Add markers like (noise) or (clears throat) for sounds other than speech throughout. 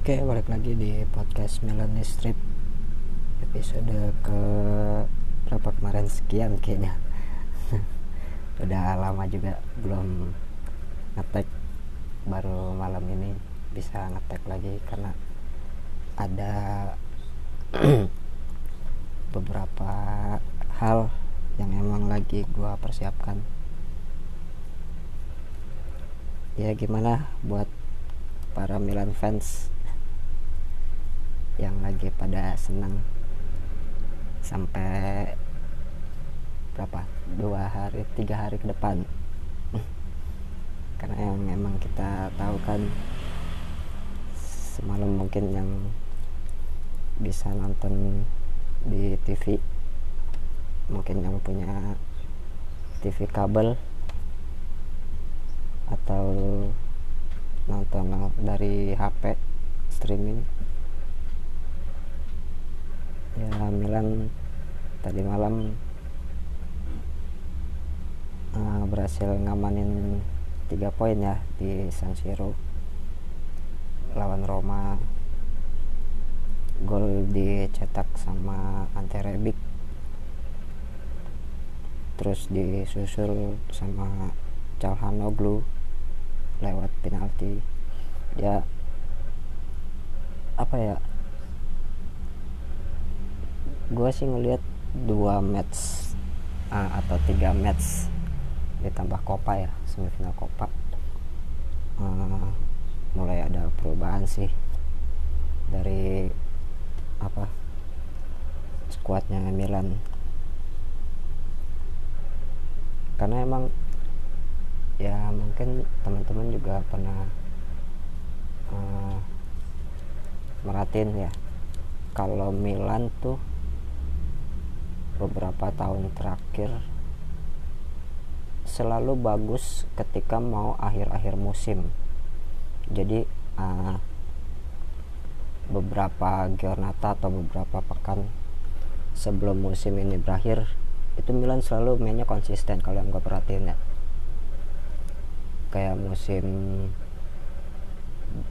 Oke, balik lagi di podcast Melanie Strip episode ke berapa kemarin? Sekian kayaknya. (laughs) Udah lama juga belum ngetek. Baru malam ini bisa ngetek lagi karena ada (clears throat) beberapa hal yang emang lagi gua persiapkan. Ya gimana buat para Milan fans yang lagi pada senang. Sampai berapa? Dua hari tiga hari ke depan. Karena yang memang kita tahu kan semalam mungkin yang bisa nonton di TV mungkin yang punya TV kabel atau nonton dari HP streaming ya Milan tadi malam uh, berhasil ngamanin tiga poin ya di San Siro. Lawan Roma. Gol dicetak sama Ante Rebic. Terus disusul sama Calhanoglu lewat penalti. Ya apa ya gue sih ngelihat dua match uh, atau tiga match ditambah Copa ya semifinal Copa. Uh, mulai ada perubahan sih dari apa skuadnya Milan. Karena emang ya mungkin teman-teman juga pernah uh, merhatiin ya kalau Milan tuh beberapa tahun terakhir selalu bagus ketika mau akhir-akhir musim. Jadi uh, beberapa giornata atau beberapa pekan sebelum musim ini berakhir itu Milan selalu mainnya konsisten kalau yang gue perhatiin ya. Kayak musim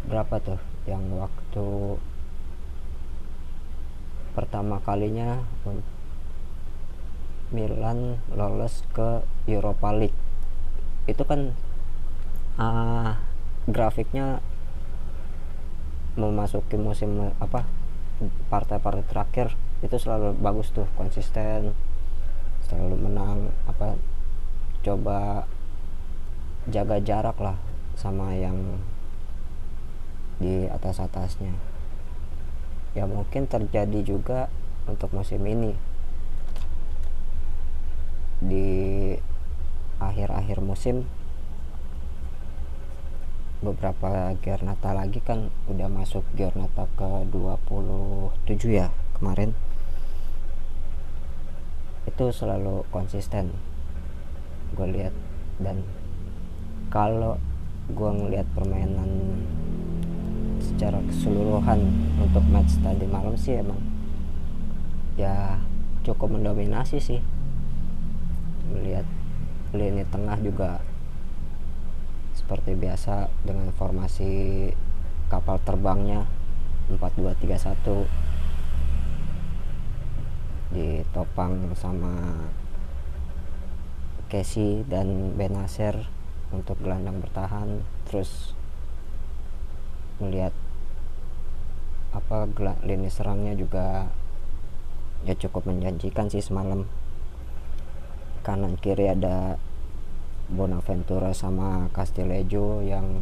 berapa tuh? Yang waktu pertama kalinya Milan lolos ke Europa League. Itu kan uh, grafiknya memasuki musim apa partai-partai terakhir itu selalu bagus tuh konsisten selalu menang apa coba jaga jarak lah sama yang di atas atasnya ya mungkin terjadi juga untuk musim ini di akhir-akhir musim beberapa Giornata lagi kan udah masuk Giornata ke 27 ya kemarin. Itu selalu konsisten gue lihat. Dan kalau gue ngelihat permainan secara keseluruhan untuk match tadi malam sih emang ya cukup mendominasi sih melihat lini tengah juga seperti biasa dengan formasi kapal terbangnya 4231 ditopang sama Casey dan Benacer untuk gelandang bertahan. Terus melihat apa lini serangnya juga ya cukup menjanjikan sih semalam kanan kiri ada Bonaventura sama Castillejo yang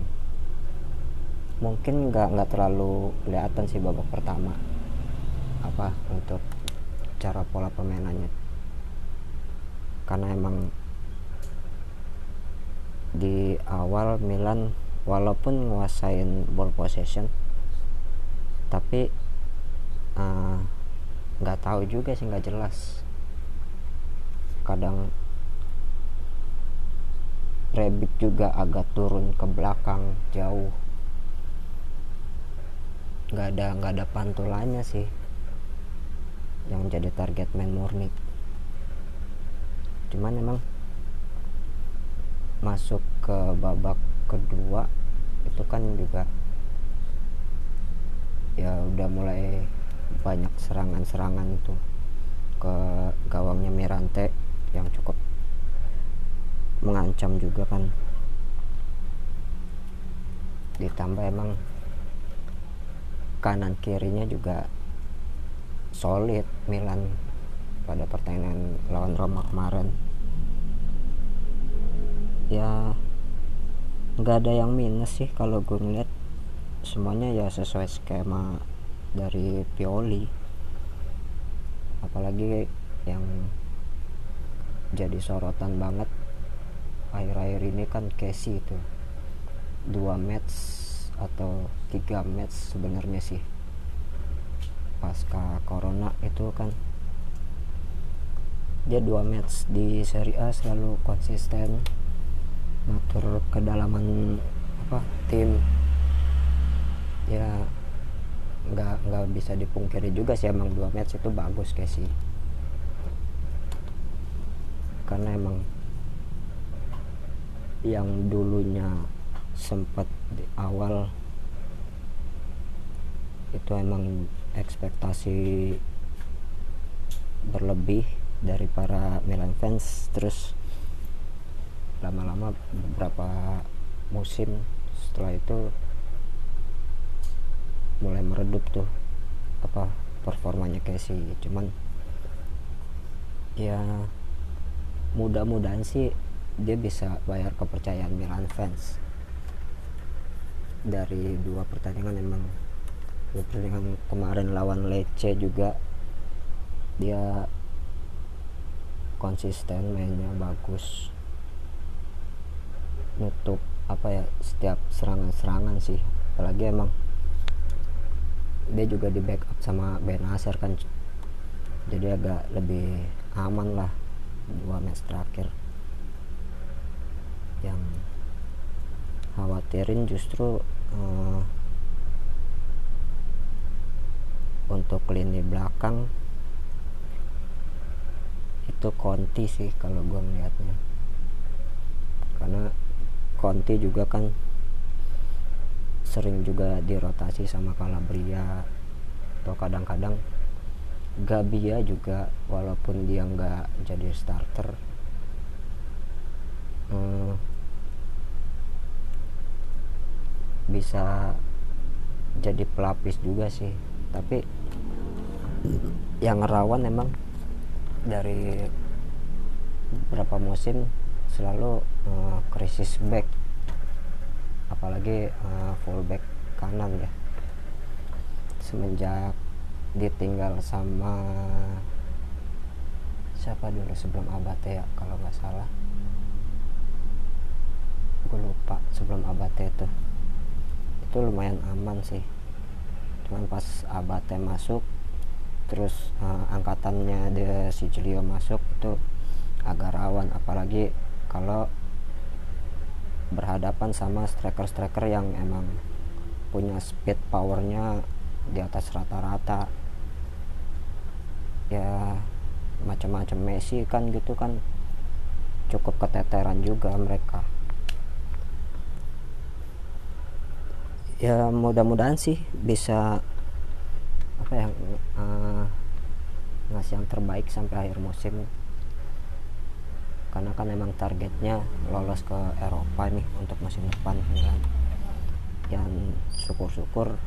mungkin nggak nggak terlalu kelihatan sih babak pertama. Apa untuk cara pola permainannya. Karena emang di awal Milan walaupun nguasain ball possession tapi nggak uh, tahu juga sih nggak jelas kadang Rebic juga agak turun ke belakang jauh. Nggak ada nggak ada pantulannya sih yang jadi target main murni. Cuman emang masuk ke babak kedua itu kan juga udah mulai banyak serangan-serangan tuh ke gawangnya Mirante yang cukup mengancam juga kan. Ditambah emang kanan kirinya juga solid Milan pada pertandingan lawan Roma kemarin. Ya nggak ada yang minus sih kalau gue ngeliat. Semuanya ya sesuai skema dari Pioli. Apalagi yang jadi sorotan banget. Akhir-akhir ini kan Casey itu dua match atau tiga match sebenarnya sih. Pasca corona itu kan dia dua match di Serie A selalu konsisten ngatur kedalaman apa tim. Ya nggak nggak bisa dipungkiri juga sih emang dua match itu bagus kayak sih karena emang yang dulunya sempat di awal itu emang ekspektasi berlebih dari para Milan fans. Terus lama-lama beberapa musim setelah itu mulai meredup tuh apa performanya Casey cuman. Ya mudah-mudahan sih dia bisa bayar kepercayaan Milan fans. Dari dua pertandingan emang dua pertandingan kemarin lawan Lecce juga dia konsisten mainnya bagus. Nutup apa ya setiap serangan-serangan sih. Apalagi emang dia juga di backup sama Ben Aser kan. Jadi agak lebih aman lah dua match terakhir. Yang khawatirin justru uh, untuk lini belakang itu Conti sih kalau gue melihatnya karena Conti juga kan sering juga dirotasi sama Calabria atau kadang-kadang Gabia juga walaupun dia nggak jadi starter. Hmm, bisa jadi pelapis juga sih. Tapi yang rawan emang dari beberapa musim selalu uh, krisis back. Apalagi uh, fullback kanan ya. Semenjak ditinggal sama siapa dulu sebelum Abate ya kalau nggak salah. Gue lupa sebelum Abate itu. Itu lumayan aman sih. Cuman pas Abate masuk terus uh, angkatannya de Sicilio masuk itu agak rawan. Apalagi kalau berhadapan sama striker-striker yang emang punya speed powernya di atas rata-rata ya macam-macam Messi kan gitu kan cukup keteteran juga mereka. Ya mudah-mudahan sih bisa apa yang uh, ngasih yang terbaik sampai akhir musim. Karena kan emang targetnya lolos ke Eropa nih untuk musim depan Milan yang syukur-syukur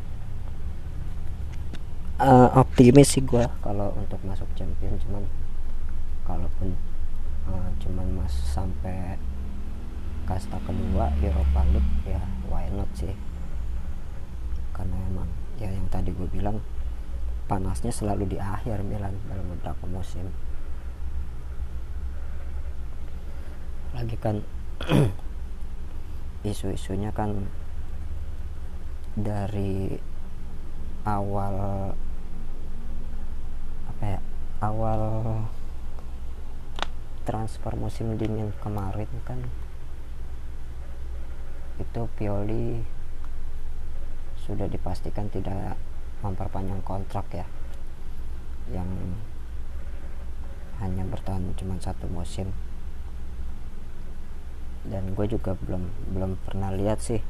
uh, optimis sih gue kalau untuk masuk champion cuman kalaupun uh, cuman mas sampai kasta kedua Eropa League ya why not sih? Karena emang ya yang tadi gue bilang panasnya selalu di akhir Milan dalam beberapa musim. Lagi kan (clears throat) isu-isunya kan dari awal ya awal transfer musim dingin kemarin kan itu Pioli sudah dipastikan tidak memperpanjang kontrak ya. Yang hanya bertahan cuma satu musim. Dan gue juga belum belum pernah lihat sih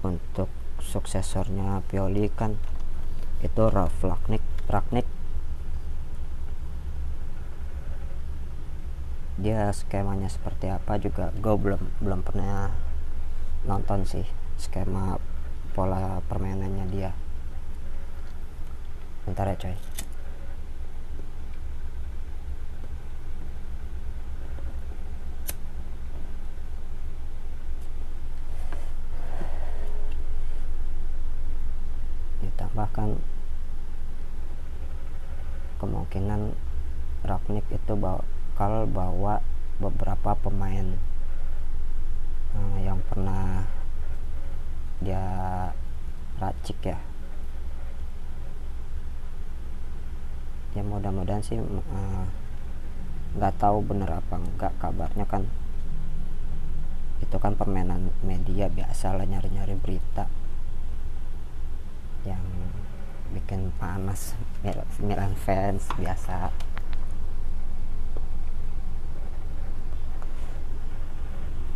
untuk suksesornya Pioli kan. Itu Ralph Ragnick Ragnick dia skemanya seperti apa juga gue belum belum pernah nonton sih skema pola permainannya dia. Bentar ya coy. Ditambahkan kemungkinan Ragnik itu bakal bawa beberapa pemain uh, yang pernah dia racik ya. Ya mudah-mudahan sih nggak uh, tahu bener apa enggak kabarnya kan. Itu kan permainan media biasa lah nyari-nyari berita yang bikin panas Milan fans biasa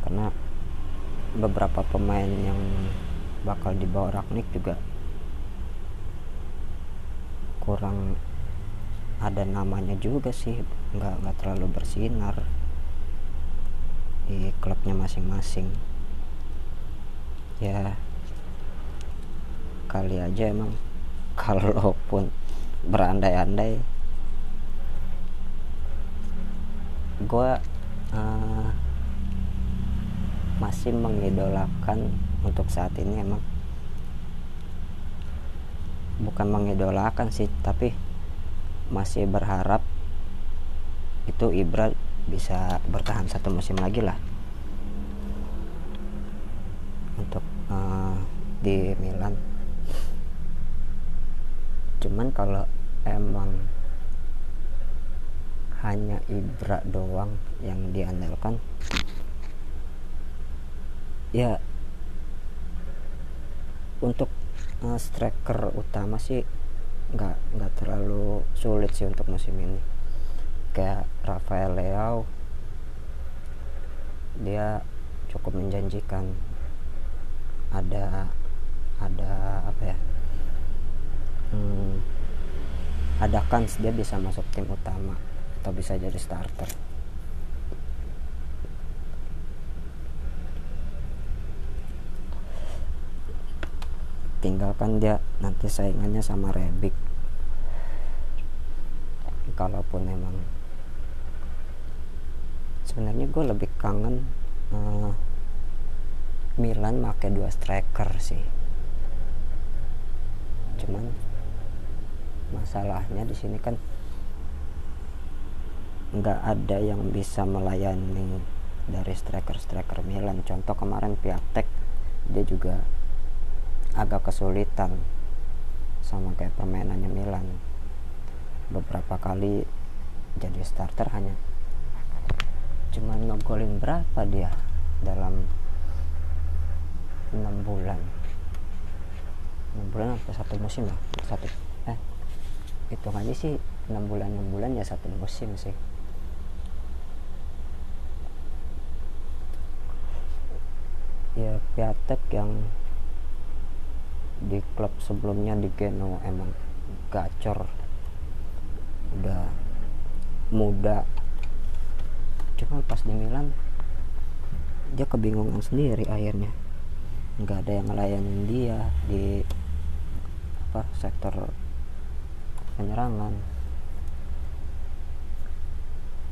karena beberapa pemain yang bakal dibawa Ragnik juga kurang ada namanya juga sih. Nggak nggak terlalu bersinar di klubnya masing-masing. Ya kali aja emang. (laughs) Kalaupun berandai-andai gue masih mengidolakan untuk saat ini emang. Bukan mengidolakan sih tapi masih berharap itu Ibra bisa bertahan satu musim lagi lah. Untuk uh, di Milan. Cuman kalau emang hanya Ibra doang yang diandalkan ya untuk uh, striker utama sih nggak nggak terlalu sulit sih untuk musim ini. Kayak Rafael Leao dia cukup menjanjikan. Ada ada apa ya? Hmm, ada kans dia bisa masuk tim utama atau bisa jadi starter tinggalkan dia nanti saingannya sama Rebic kalaupun emang sebenarnya gue lebih kangen uh, Milan make dua striker sih. Cuman masalahnya di sini kan nggak ada yang bisa melayani dari striker-striker Milan. Contoh kemarin Piatek dia juga agak kesulitan sama kayak permainannya Milan. Beberapa kali jadi starter hanya cuma ngegolin berapa dia dalam enam bulan? Enam bulan atau satu musim lah satu eh hitungannya sih enam bulan enam bulan ya satu musim sih. Ya Piatek yang di klub sebelumnya di Genoa emang gacor. Udah muda. Cuma pas di Milan dia kebingungan sendiri akhirnya. Nggak ada yang ngelayanin dia di apa sektor penyerangan.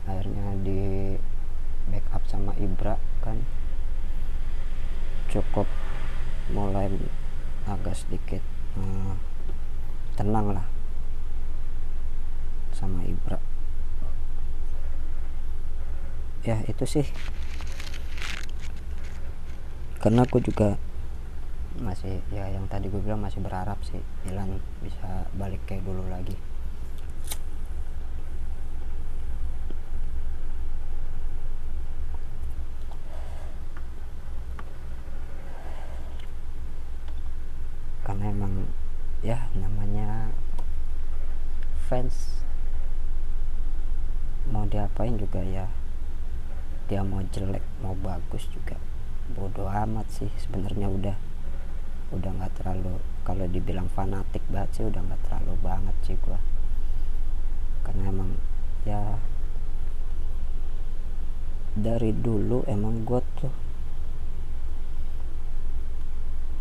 Akhirnya di backup sama Ibra kan cukup mulai agak sedikit uh, tenang lah sama Ibra. Ya itu sih. Karena aku juga masih ya yang tadi gue bilang masih berharap sih Milan bisa balik kayak dulu lagi karena emang ya namanya fans mau diapain juga ya dia mau jelek mau bagus juga. Bodoh amat sih sebenarnya udah udah nggak terlalu kalau di dibilang fanatik banget sih udah nggak terlalu banget sih gua. Karena emang ya dari dulu emang gue tuh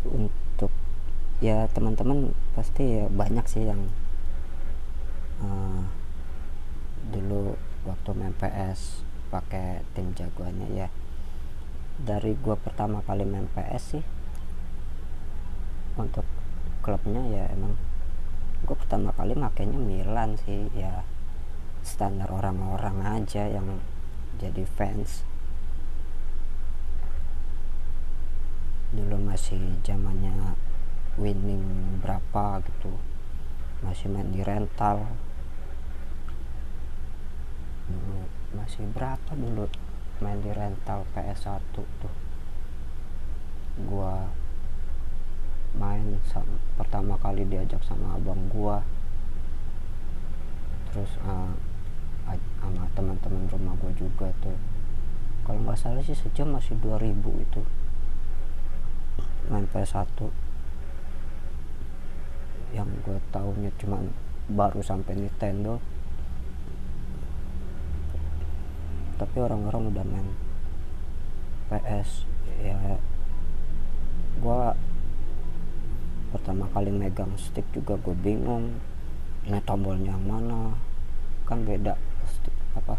untuk ya teman-teman pasti ya banyak sih yang uh, dulu waktu main PS pakai tim jagoannya ya. Dari gue pertama kali main PS sih untuk klubnya ya emang gue pertama kali makainya Milan sih ya standar orang-orang aja yang jadi fans. Dulu masih zamannya winning berapa gitu masih main di rental masih berapa dulu main di rental PS1 tuh? Gua main pertama kali diajak sama abang gua. Terus uh, sama teman-teman rumah gua juga tuh. Kalau nggak salah sih sejam masih 2000 itu. Main PS1 yang gue tahunya cuma baru sampai Nintendo tapi orang-orang udah main PS ya. Gue pertama kali megang stick juga gue bingung ini tombolnya mana. Kan beda stick apa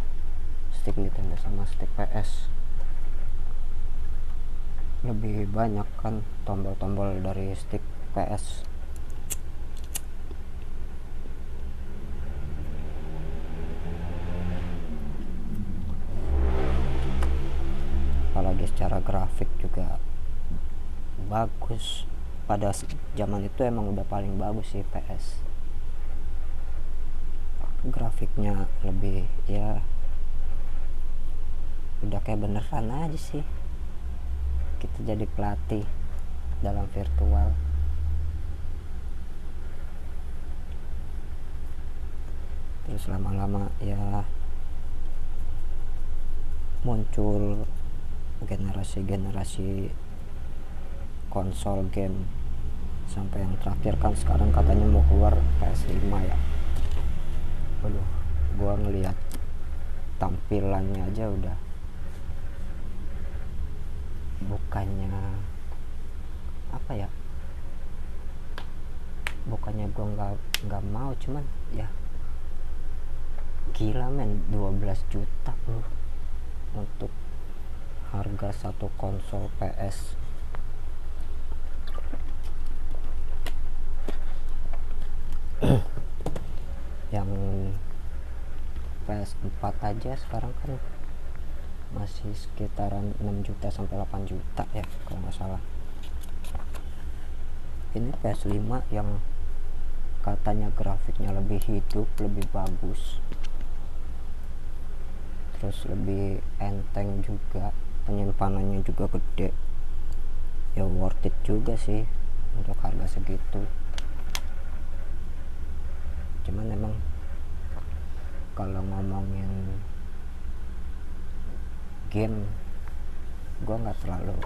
stick Nintendo sama stick PS lebih banyak kan tombol-tombol dari stick PS apalagi secara grafik juga bagus. Pada zaman itu emang udah paling bagus sih PS grafiknya lebih ya udah kayak beneran aja sih. Kita jadi pelatih dalam virtual. Terus lama-lama ya muncul generasi-generasi konsol game. Sampai yang terakhir kan sekarang katanya mau keluar PS5 ya. Waduh gua ngelihat tampilannya aja udah bukannya apa ya? Bukannya gua nggak nggak mau cuman ya gila men. 12 juta loh untuk harga satu konsol PS (clears throat) yang PS4 aja sekarang kan masih sekitaran 6 juta sampai 8 juta ya kalau nggak salah. Ini PS5 yang katanya grafiknya lebih hidup lebih bagus. Terus lebih enteng juga penyimpanannya juga gede. Ya worth it juga sih untuk harga segitu. Cuman emang kalau ngomongin game gue nggak terlalu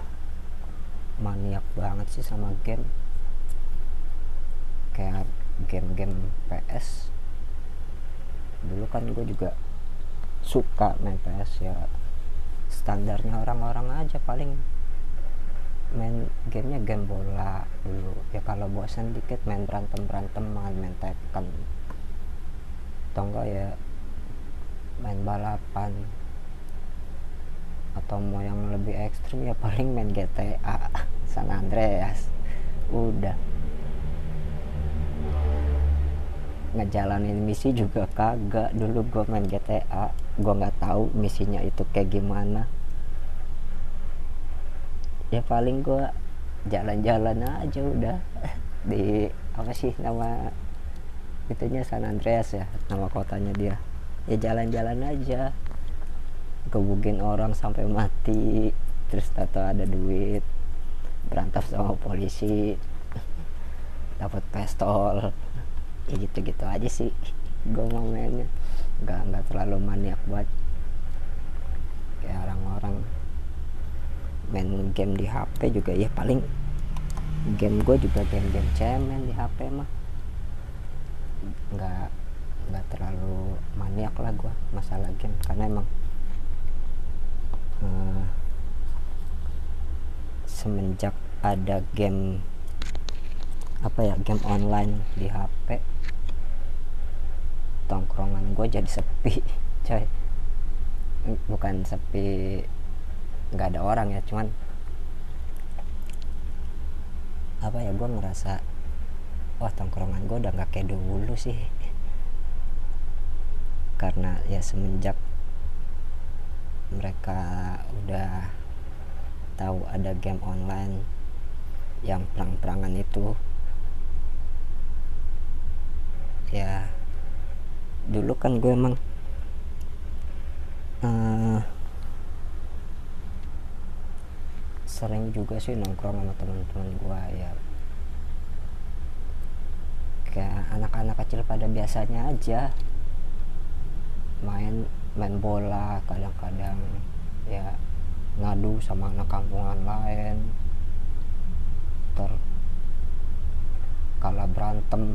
maniak banget sih sama game. Kayak game-game PS dulu kan gue juga suka main PS ya standarnya orang-orang aja paling. Main gamenya game bola dulu. Ya kalau bosan dikit main berantem berantem main Tekken. Atau ya main balapan. Atau mau yang lebih ekstrim ya paling main GTA (laughs) San Andreas. Udah ngejalanin misi juga kagak. Dulu gue main GTA gue nggak tahu misinya itu kayak gimana. Ya paling gue jalan-jalan aja udah. (laughs) Di apa sih nama itunya San Andreas ya nama kotanya dia. Ya jalan-jalan aja. Gebugin orang sampai mati terus tato ada duit berantem sama polisi (laughs) dapat pistol ya gitu-gitu aja sih gue mau mainnya. Nggak nggak terlalu maniak buat kayak orang-orang main game di HP juga. Ya paling game gue juga game-game cemen di HP mah. Nggak nggak terlalu maniak lah gue masalah game. Karena emang uh, semenjak ada game apa ya game online di HP tongkrongan gue jadi sepi (laughs) coy. Bukan sepi nggak ada orang ya cuman apa ya gue ngerasa wah tongkrongan gue udah nggak kayak dulu sih. Karena ya semenjak mereka udah tahu ada game online yang perang-perangan itu ya dulu kan gue emang uh, sering juga sih nongkrong sama teman-teman gue ya. Kayak anak-anak kecil pada biasanya aja main main bola kadang-kadang ya ngadu sama anak kampungan lain. Ter kalah berantem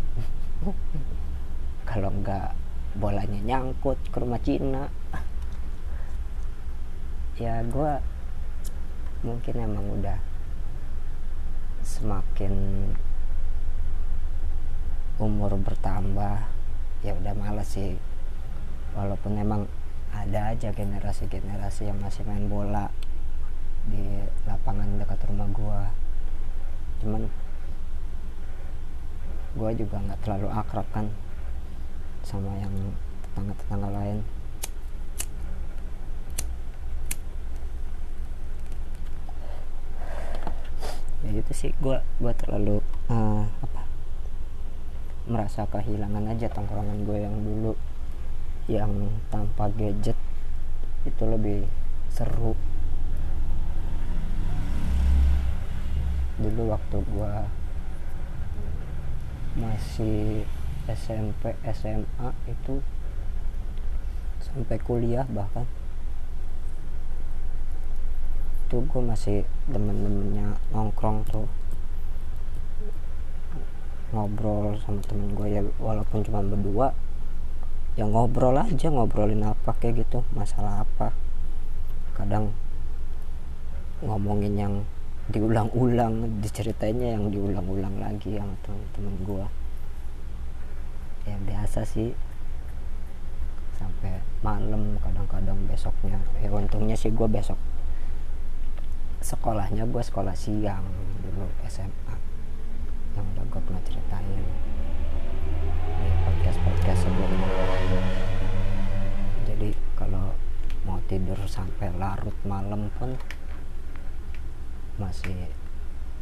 (laughs) kalau enggak bolanya nyangkut ke rumah Cina. Ya gue mungkin emang udah semakin umur bertambah. Ya udah males sih. Walaupun emang ada aja generasi-generasi yang masih main bola di lapangan dekat rumah gua. Cuman gua juga nggak terlalu akrab kan sama yang tetangga-tetangga lain. Ya itu sih gua gua terlalu uh, apa merasa kehilangan aja tongkrongan gue yang dulu yang tanpa gadget itu lebih seru. Dulu waktu gua masih SMP SMA itu sampai kuliah bahkan. Itu gue masih temen-temennya nongkrong tuh. Ngobrol sama temen gue ya walaupun cuma berdua ya ngobrol aja ngobrolin apa kayak gitu masalah apa. Kadang ngomongin yang diulang-ulang diceritainnya yang diulang-ulang lagi sama temen-temen gue ya biasa sih. Sampai malam kadang-kadang besoknya. Ya untungnya sih gue besok sekolahnya gue sekolah siang dulu SMA yang udah gue pernah ceritain di podcast podcast sebelumnya. Jadi kalau mau tidur sampai larut malam pun masih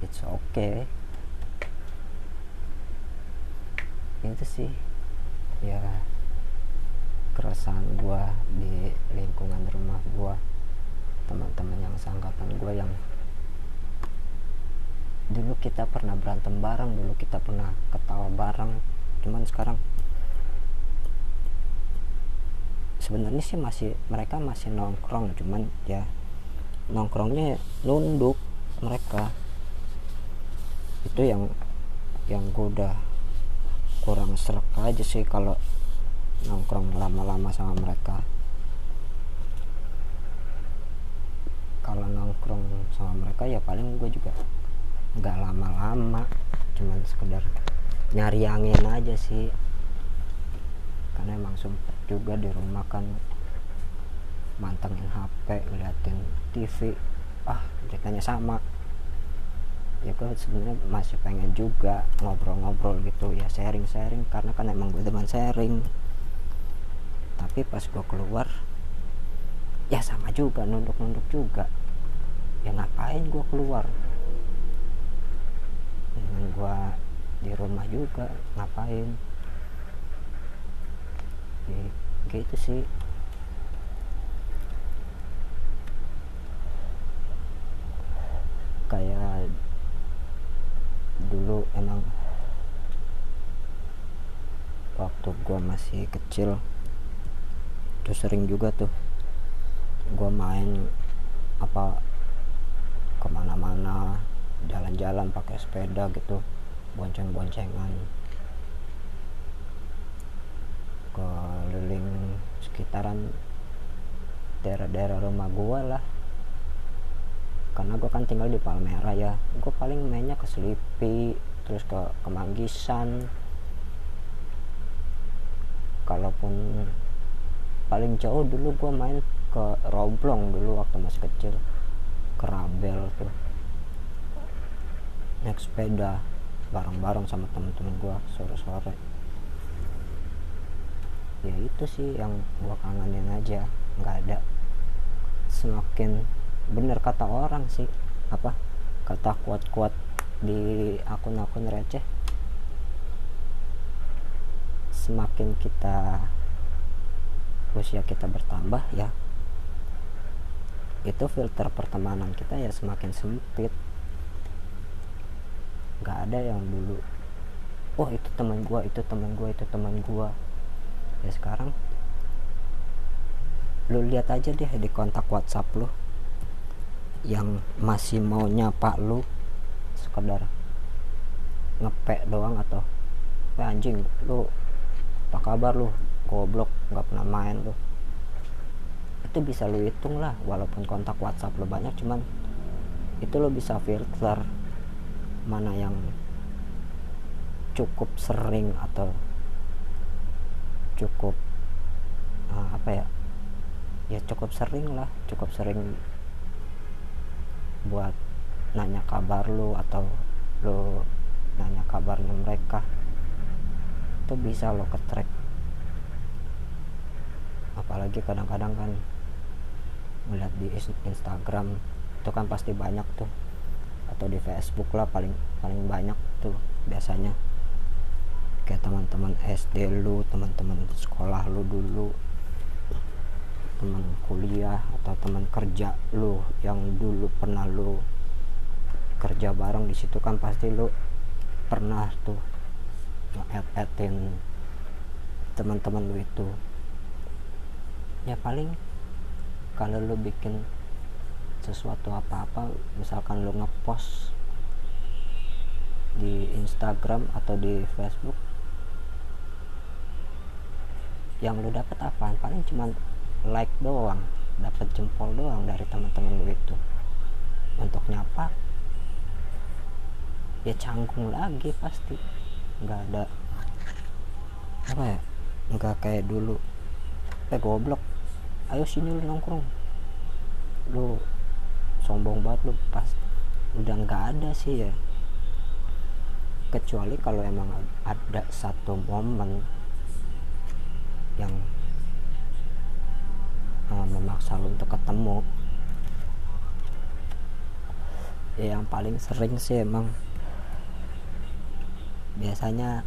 it's okay. Itu sih ya keresahan gua di lingkungan rumah gua teman-teman yang seangkatan gue yang dulu kita pernah berantem bareng dulu kita pernah ketawa bareng. Cuman sekarang sebenarnya sih masih mereka masih nongkrong cuman ya nongkrongnya nunduk mereka. Itu yang yang gue udah kurang serak aja sih kalau nongkrong lama-lama sama mereka. Kalau nongkrong sama mereka ya paling gue juga nggak lama-lama cuman sekedar nyari angin aja sih. Karena emang sempet juga di rumah kan mantengin HP ngeliatin TV ah ceritanya sama ya gue sebenarnya masih pengen juga ngobrol-ngobrol gitu ya sharing-sharing karena kan emang gue teman sharing. Tapi pas gue keluar ya sama juga nunduk-nunduk juga. Ya ngapain gue keluar? Dengan gue di rumah juga ngapain? Ya, gitu sih masih kecil. Tuh sering juga tuh gue main apa ke mana-mana jalan-jalan pakai sepeda gitu bonceng-boncengan keliling sekitaran daerah-daerah rumah gue lah. Karena gue kan tinggal di Palmera ya gue paling mainnya ke Selipi terus ke Kemanggisan paling jauh dulu gue main ke Roblong dulu waktu masih kecil ke Rabel tuh. Naik sepeda bareng-bareng sama temen-temen gue sore-sore. Ya itu sih yang gue kangenin aja nggak ada. Semakin bener kata orang sih apa kata kuat-kuat di akun-akun receh. Semakin kita usia kita bertambah ya itu filter pertemanan kita ya semakin sempit. Nggak ada yang dulu oh itu teman gua itu teman gua itu teman gua. Ya sekarang lu lihat aja deh di kontak WhatsApp lu yang masih mau nyapa lu sekedar ngepek doang atau eh, anjing lu apa kabar lu goblok nggak pernah main lu itu bisa lu hitung lah walaupun kontak WhatsApp lu banyak cuman itu lo bisa filter mana yang cukup sering atau cukup uh, apa ya ya cukup sering lah cukup sering buat nanya kabar lu atau lu nanya kabarnya mereka. Itu bisa lo ke apalagi kadang-kadang kan melihat di Instagram itu kan pasti banyak tuh. Atau di Facebook lah paling paling banyak tuh biasanya. Kayak teman-teman SD lu teman-teman sekolah lu dulu teman kuliah atau teman kerja lu yang dulu pernah lu kerja bareng di situ kan pasti lu pernah tuh nge-add-addin teman-teman lu itu ya paling kalau lu bikin sesuatu apa-apa misalkan lu ngepost di Instagram atau di Facebook yang lu dapat apa paling cuma like doang dapat jempol doang dari teman-teman lu itu. Untuk nyapa ya canggung lagi pasti. Nggak ada apa ya nggak kayak dulu. Eh goblok ayo sini lu nongkrong. Lu sombong banget lu pas udah nggak ada sih ya. Kecuali kalau emang ada satu momen yang uh, memaksa lu untuk ketemu. Ya yang paling sering sih emang biasanya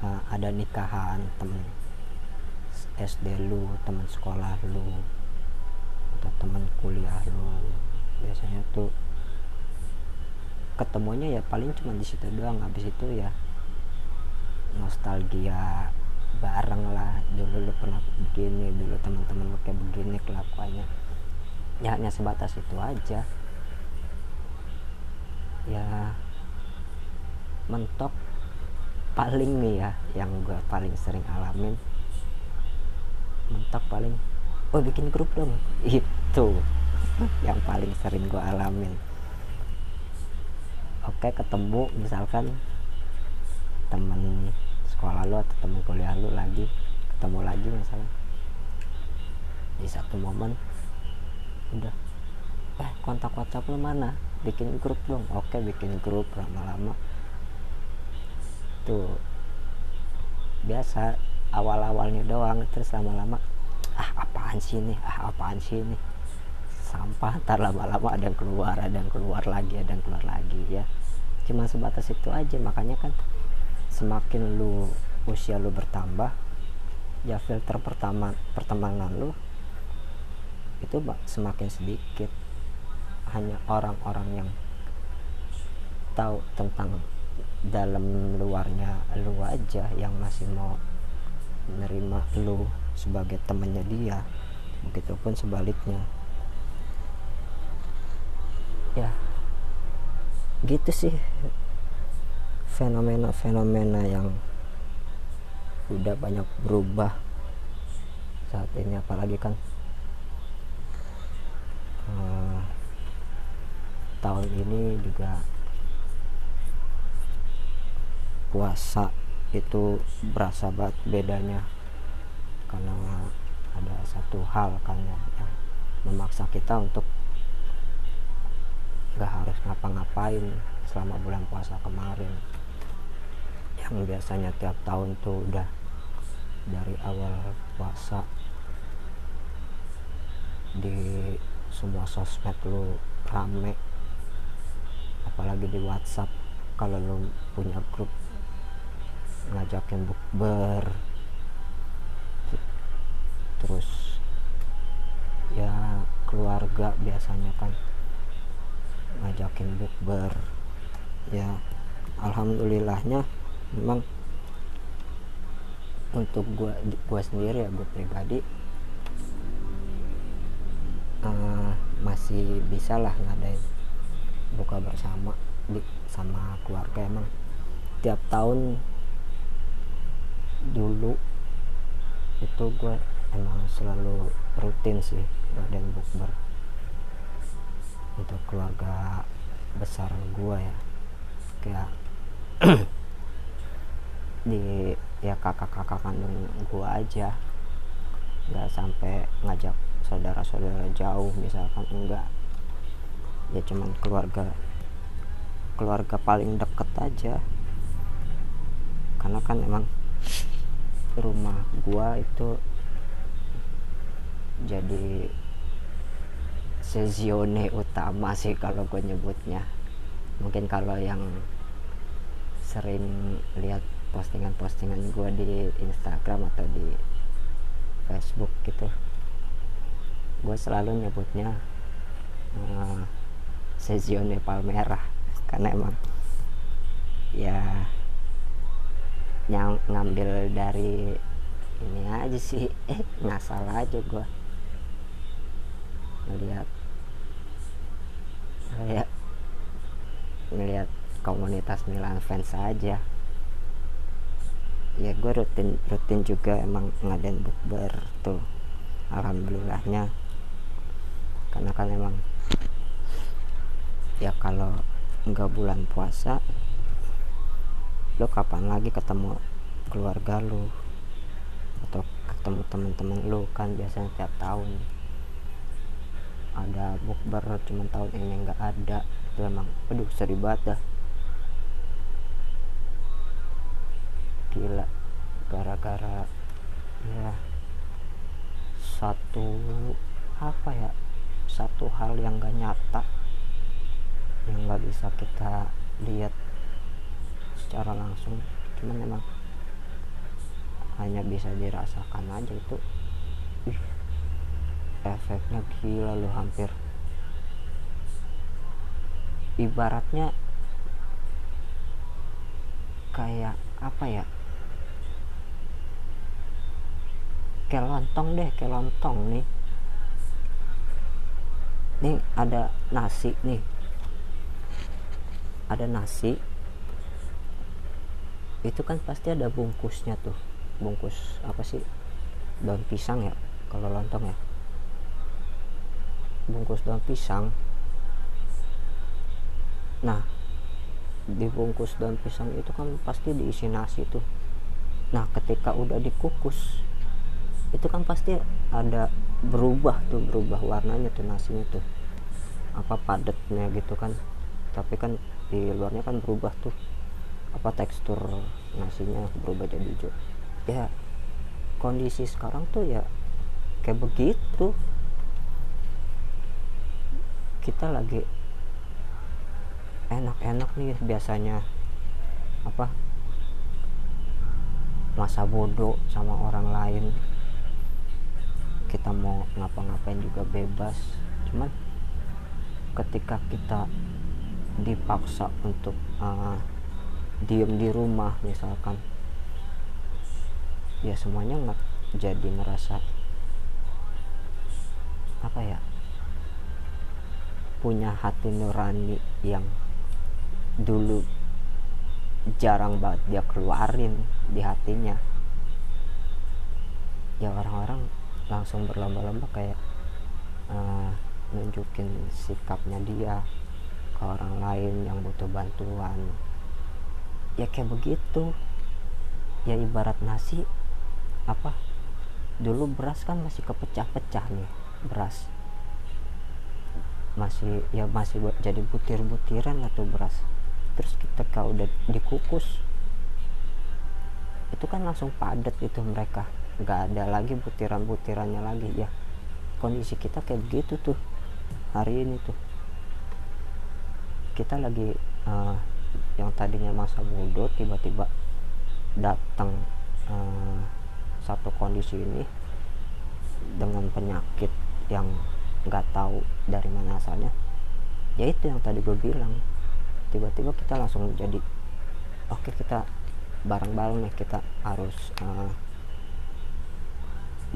uh, ada nikahan temen SD lu teman sekolah lu atau teman kuliah lu. Biasanya tuh ketemunya ya paling cuma di situ doang. Habis itu ya nostalgia bareng lah. Dulu lu pernah begini dulu teman-teman lu kayak begini kelakuannya. Ya hanya sebatas itu aja. Ya mentok paling nih ya yang gue paling sering alamin mentok paling oh bikin grup dong. (laughs) Itu yang paling sering gue alamin. Oke ketemu misalkan temen sekolah lu atau temen kuliah lu lagi ketemu lagi misalnya. Di satu momen udah eh kontak WhatsApp lu mana? Bikin grup dong. Oke bikin grup lama-lama. Tuh biasa awal-awalnya doang terus lama-lama ah apaan sih ini? Ah apaan sih ini? Sampah ntar lama-lama ada yang keluar ada yang keluar lagi ada yang keluar lagi ya. Cuma sebatas itu aja makanya kan semakin lu usia lu bertambah ya filter pertama pertemanan lu itu semakin sedikit. Hanya orang-orang yang tahu tentang dalam luarnya lu aja yang masih mau menerima lu sebagai temannya dia begitupun sebaliknya. Ya gitu sih fenomena-fenomena yang udah banyak berubah saat ini apalagi kan uh, tahun ini juga puasa itu berasa banget bedanya. Karena ada satu hal kan ya, yang memaksa kita untuk gak harus ngapa-ngapain selama bulan puasa kemarin. Yang biasanya tiap tahun tuh udah dari awal puasa di semua sosmed lu rame. Apalagi di WhatsApp kalau lu punya grup ngajakin bukber. Terus ya keluarga biasanya kan ngajakin bukber. Ya alhamdulillahnya memang untuk gua gua sendiri ya gue pribadi uh, masih bisa lah ngadain buka bersama di sama keluarga emang. Tiap tahun dulu itu gue emang selalu rutin sih ngadain bukber untuk keluarga besar gue ya. Kayak (clears throat) di ya kakak-kakak kandung gue aja. Nggak sampai ngajak saudara-saudara jauh misalkan enggak. Ya cuman keluarga keluarga paling deket aja. Karena kan emang rumah gua itu jadi sezione utama sih kalau gue nyebutnya. Mungkin kalau yang sering lihat postingan-postingan gue di Instagram atau di Facebook gitu gue selalu nyebutnya uh, Sezione Palmerah. Karena emang ya yang ngambil dari ini aja sih. Eh ngasal aja gue ngeliat. Kayak ngeliat komunitas Milan fans aja. Ya gue rutin rutin juga emang ngadain bukber tuh. Alhamdulillahnya. Karena kan emang ya kalau nggak bulan puasa lo kapan lagi ketemu keluarga lo atau ketemu temen-temen lo kan biasanya tiap tahun ada bukber cuman tahun ini nggak ada. Itu emang aduh seri banget dah. Gila gara-gara ya satu apa ya satu hal yang gak nyata yang nggak bisa kita langsung. Cuman memang hanya bisa dirasakan aja itu. Ih, efeknya gila loh hampir. Ibaratnya kayak apa ya? Kayak lontong deh kayak lontong nih. Nih ada nasi nih. Ada nasi itu kan pasti ada bungkusnya tuh. Bungkus apa sih? Daun pisang ya kalau lontong ya. Bungkus daun pisang. Nah dibungkus daun pisang itu kan pasti diisi nasi tuh. Nah ketika udah dikukus itu kan pasti ada berubah tuh berubah warnanya tuh nasinya tuh. Apa padatnya gitu kan. Tapi kan di luarnya kan berubah tuh apa tekstur nasinya berubah jadi hijau. Ya kondisi sekarang tuh ya kayak begitu. Kita lagi enak-enak nih biasanya apa masa bodoh sama orang lain. Kita mau ngapa-ngapain juga bebas. Cuman ketika kita dipaksa untuk uh, diem di rumah misalkan. Ya semuanya nggak jadi merasa apa ya punya hati nurani yang dulu jarang banget dia keluarin di hatinya. Ya orang-orang langsung berlomba-lomba kayak uh, nunjukin sikapnya dia ke orang lain yang butuh bantuan ya kayak begitu. Ya ibarat nasi apa dulu beras kan masih kepecah-pecah nih beras. Masih ya masih jadi butir-butiran atau beras. Terus ketika udah dikukus itu kan langsung padat itu mereka. Nggak ada lagi butiran-butirannya lagi ya. Kondisi kita kayak begitu tuh hari ini tuh. Kita lagi uh, yang tadinya masa bodoh tiba-tiba datang uh, satu kondisi ini dengan penyakit yang nggak tahu dari mana asalnya. Ya itu yang tadi gue bilang. Tiba-tiba kita langsung jadi oke okay, kita bareng-bareng nih kita harus uh,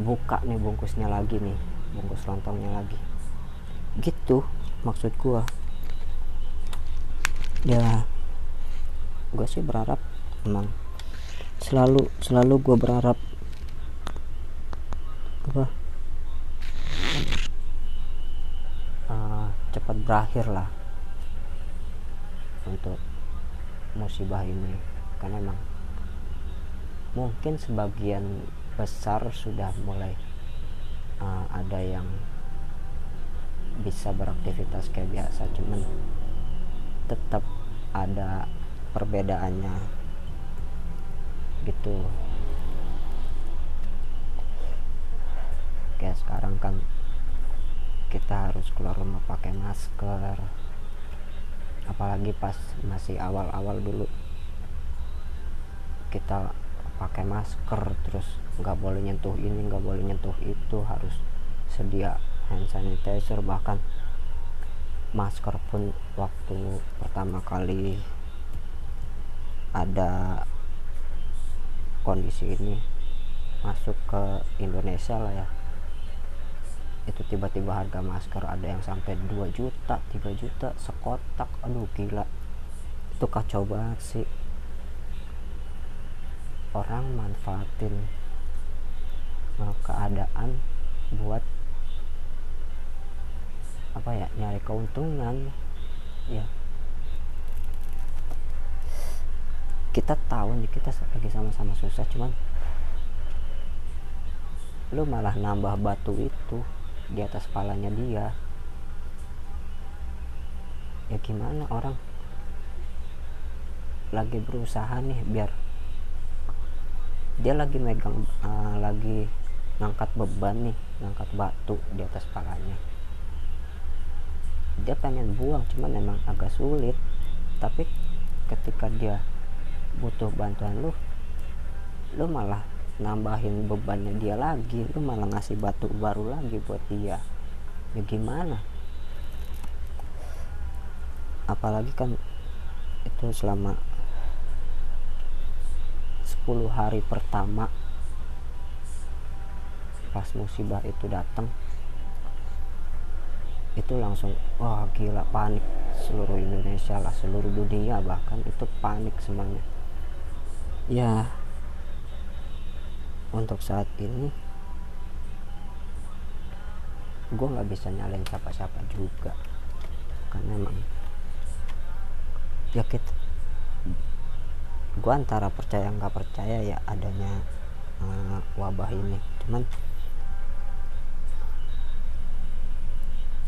buka nih bungkusnya lagi nih bungkus lontongnya lagi. Gitu maksud gua. Ya gue sih berharap emang selalu selalu gue berharap apa? Uh, cepat berakhir lah untuk musibah ini. Karena emang mungkin sebagian besar sudah mulai uh, ada yang bisa beraktivitas kayak biasa. Cuman tetap ada perbedaannya. Gitu. Kayak sekarang kan kita harus keluar rumah pakai masker. Apalagi pas masih awal-awal dulu kita pakai masker terus nggak boleh nyentuh ini nggak boleh nyentuh itu harus sedia hand sanitizer bahkan masker pun waktu pertama kali ada kondisi ini masuk ke Indonesia lah ya. Itu tiba-tiba harga masker ada yang sampai 2 juta 3 juta sekotak. Aduh gila. Itu kacau banget sih. Orang manfaatin keadaan buat apa ya nyari keuntungan. Ya kita tahu nih kita lagi sama-sama susah cuman lu malah nambah batu itu di atas kepalanya dia. Ya gimana orang? Lagi berusaha nih biar dia lagi megang uh, lagi ngangkat beban nih ngangkat batu di atas palanya. Dia pengen buang cuman emang agak sulit. Tapi ketika dia butuh bantuan lu lu malah nambahin bebannya dia lagi. Lu malah ngasih batu baru lagi buat dia. Ya gimana? Apalagi kan itu selama 10 hari pertama pas musibah itu datang itu langsung wah gila panik seluruh Indonesia lah seluruh dunia bahkan itu panik semuanya ya. Untuk saat ini gue nggak bisa nyalain siapa-siapa juga. Karena emang ya kita gue antara percaya nggak percaya ya adanya uh, wabah ini. Cuman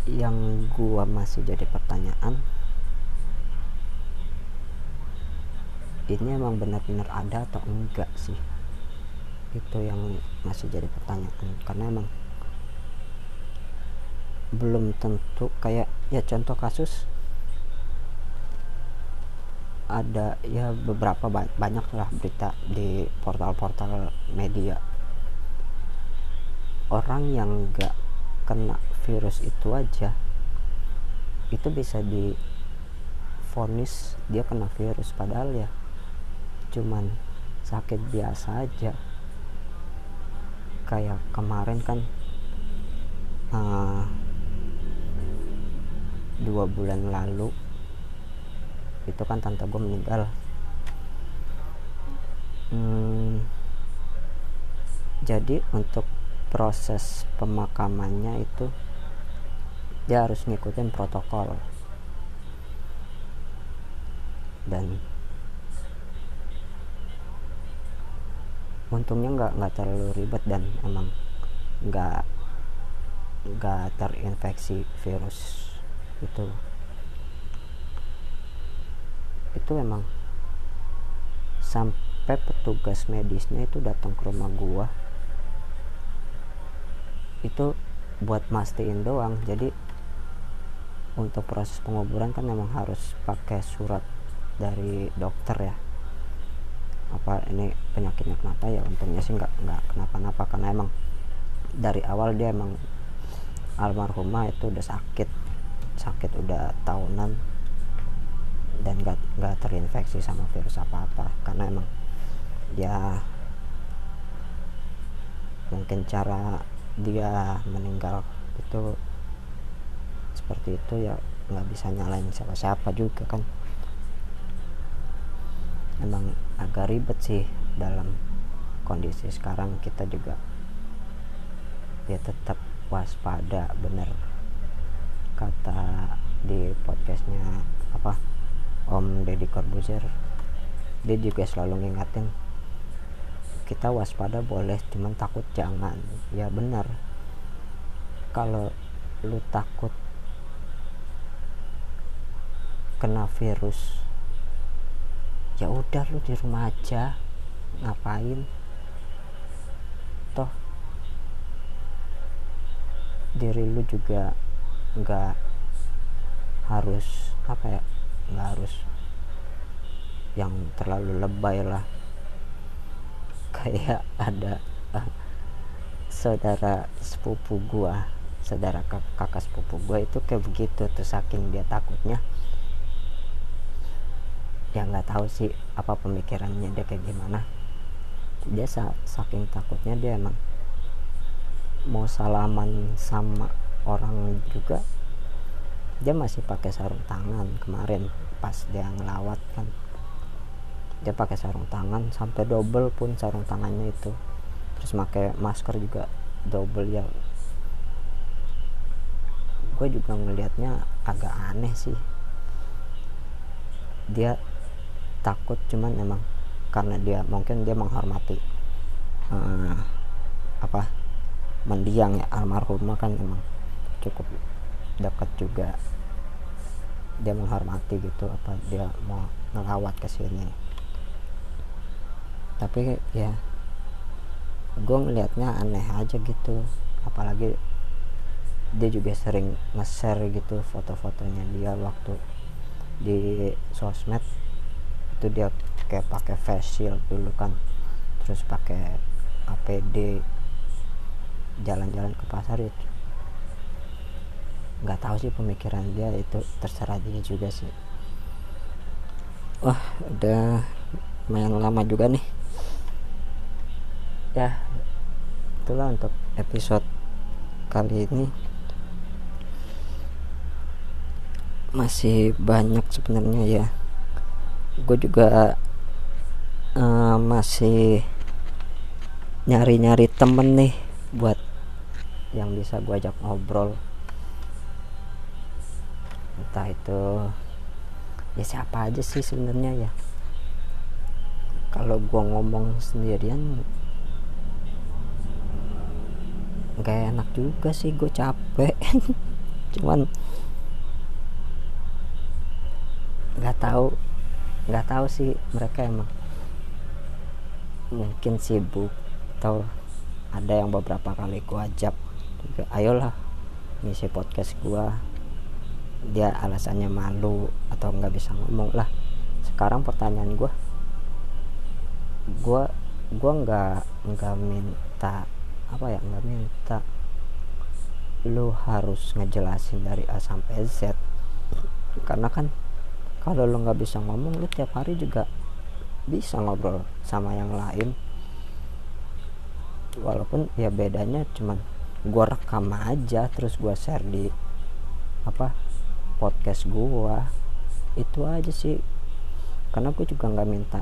yang gue masih jadi pertanyaan ini emang benar-benar ada atau enggak sih? Itu yang masih jadi pertanyaan karena emang belum tentu. Kayak ya contoh kasus ada ya beberapa banyak lah berita di portal-portal media. Orang yang gak kena virus itu aja itu bisa di vonis dia kena virus. Padahal ya cuman sakit biasa aja. Kayak kemarin kan uh, dua bulan lalu itu kan tante gue meninggal. Hmm, jadi untuk proses pemakamannya itu dia harus ngikutin protokol. Dan untungnya nggak nggak terlalu ribet dan emang nggak nggak terinfeksi virus itu. Itu emang sampai petugas medisnya itu datang ke rumah gua. Itu buat mastiin doang. Jadi untuk proses penguburan kan memang harus pakai surat dari dokter ya apa ini penyakitnya kenapa ya untungnya sih nggak nggak kenapa-napa. Karena emang dari awal dia emang almarhumah itu udah sakit sakit udah tahunan dan nggak nggak terinfeksi sama virus apa apa karena emang dia mungkin cara dia meninggal itu seperti itu ya nggak bisa nyalain siapa-siapa juga kan. Emang agak ribet sih dalam kondisi sekarang. Kita juga ya tetap waspada bener kata di podcastnya apa Om Deddy Corbuzier. Dia juga selalu ngingatin kita waspada boleh cuman takut jangan. Ya benar kalau lu takut kena virus ya udah lu di rumah aja. Ngapain? Toh diri lu juga nggak harus apa ya nggak harus yang terlalu lebay lah. (laughs) Kayak ada uh, saudara sepupu gua saudara kak kakak sepupu gua itu kayak begitu tuh saking dia takutnya ya nggak tahu sih apa pemikirannya dia kayak gimana. Dia saking takutnya dia emang mau salaman sama orang juga dia masih pakai sarung tangan kemarin pas dia ngelawat kan. Dia pakai sarung tangan sampai double pun sarung tangannya itu. Terus pakai masker juga double ya. Gue juga ngelihatnya agak aneh sih. Dia takut cuman emang karena dia mungkin dia menghormati uh, apa mendiang ya almarhumah kan emang cukup dekat juga. Dia menghormati gitu apa dia mau ngelawat ke sini. Tapi ya gue ngelihatnya aneh aja gitu. Apalagi dia juga sering nge-share gitu foto-fotonya dia waktu di sosmed itu dia kayak pakai face shield dulu kan. Terus pakai APD jalan-jalan ke pasar itu. Nggak tahu sih pemikiran dia itu terserah dia juga sih. Wah udah lumayan lama juga nih. Ya itulah untuk episode kali ini. Masih banyak sebenarnya ya gue juga uh, masih nyari-nyari temen nih buat yang bisa gue ajak ngobrol. Entah itu ya siapa aja sih sebenarnya ya. Kalau gue ngomong sendirian nggak enak juga sih gue capek. (laughs) Cuman nggak tahu nggak tahu sih mereka emang. Mungkin sibuk atau ada yang beberapa kali gua ajak. Juga ayolah ngisi podcast gua. Dia alasannya malu atau nggak bisa ngomong lah. Sekarang pertanyaan gua. Gua gua nggak nggak minta apa ya nggak minta lu harus ngejelasin dari A sampai Z. Karena kan kalau lo nggak bisa ngomong lo tiap hari juga bisa ngobrol sama yang lain. Walaupun ya bedanya cuman gua rekam aja terus gua share di apa podcast gua. Itu aja sih. Karena gue juga nggak minta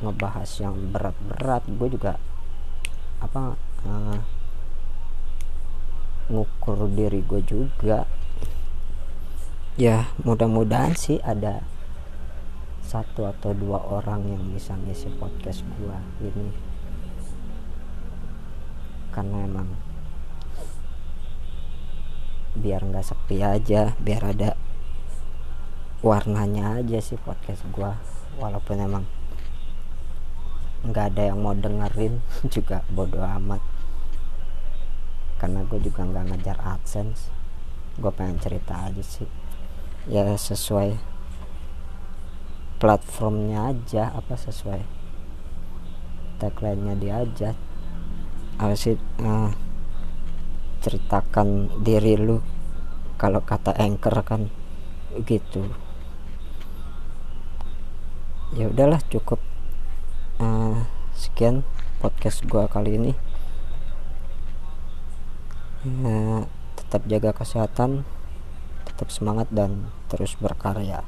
ngebahas yang berat-berat. Gue juga apa uh, ngukur diri gue juga ya mudah-mudahan sih ada satu atau dua orang yang bisa ngisi podcast gue ini. Karena emang biar nggak sepi aja biar ada warnanya aja sih podcast gue walaupun emang nggak ada yang mau dengerin (laughs) juga bodoh amat. Karena gue juga nggak ngajar adsense. Gue pengen cerita aja sih ya sesuai platformnya aja apa sesuai tagline-nya dia aja. Apa sih uh, ceritakan diri lu kalau kata anchor kan gitu. Ya udahlah cukup. Uh, sekian podcast gua kali ini. Uh, tetap jaga kesehatan tetap semangat dan terus berkarya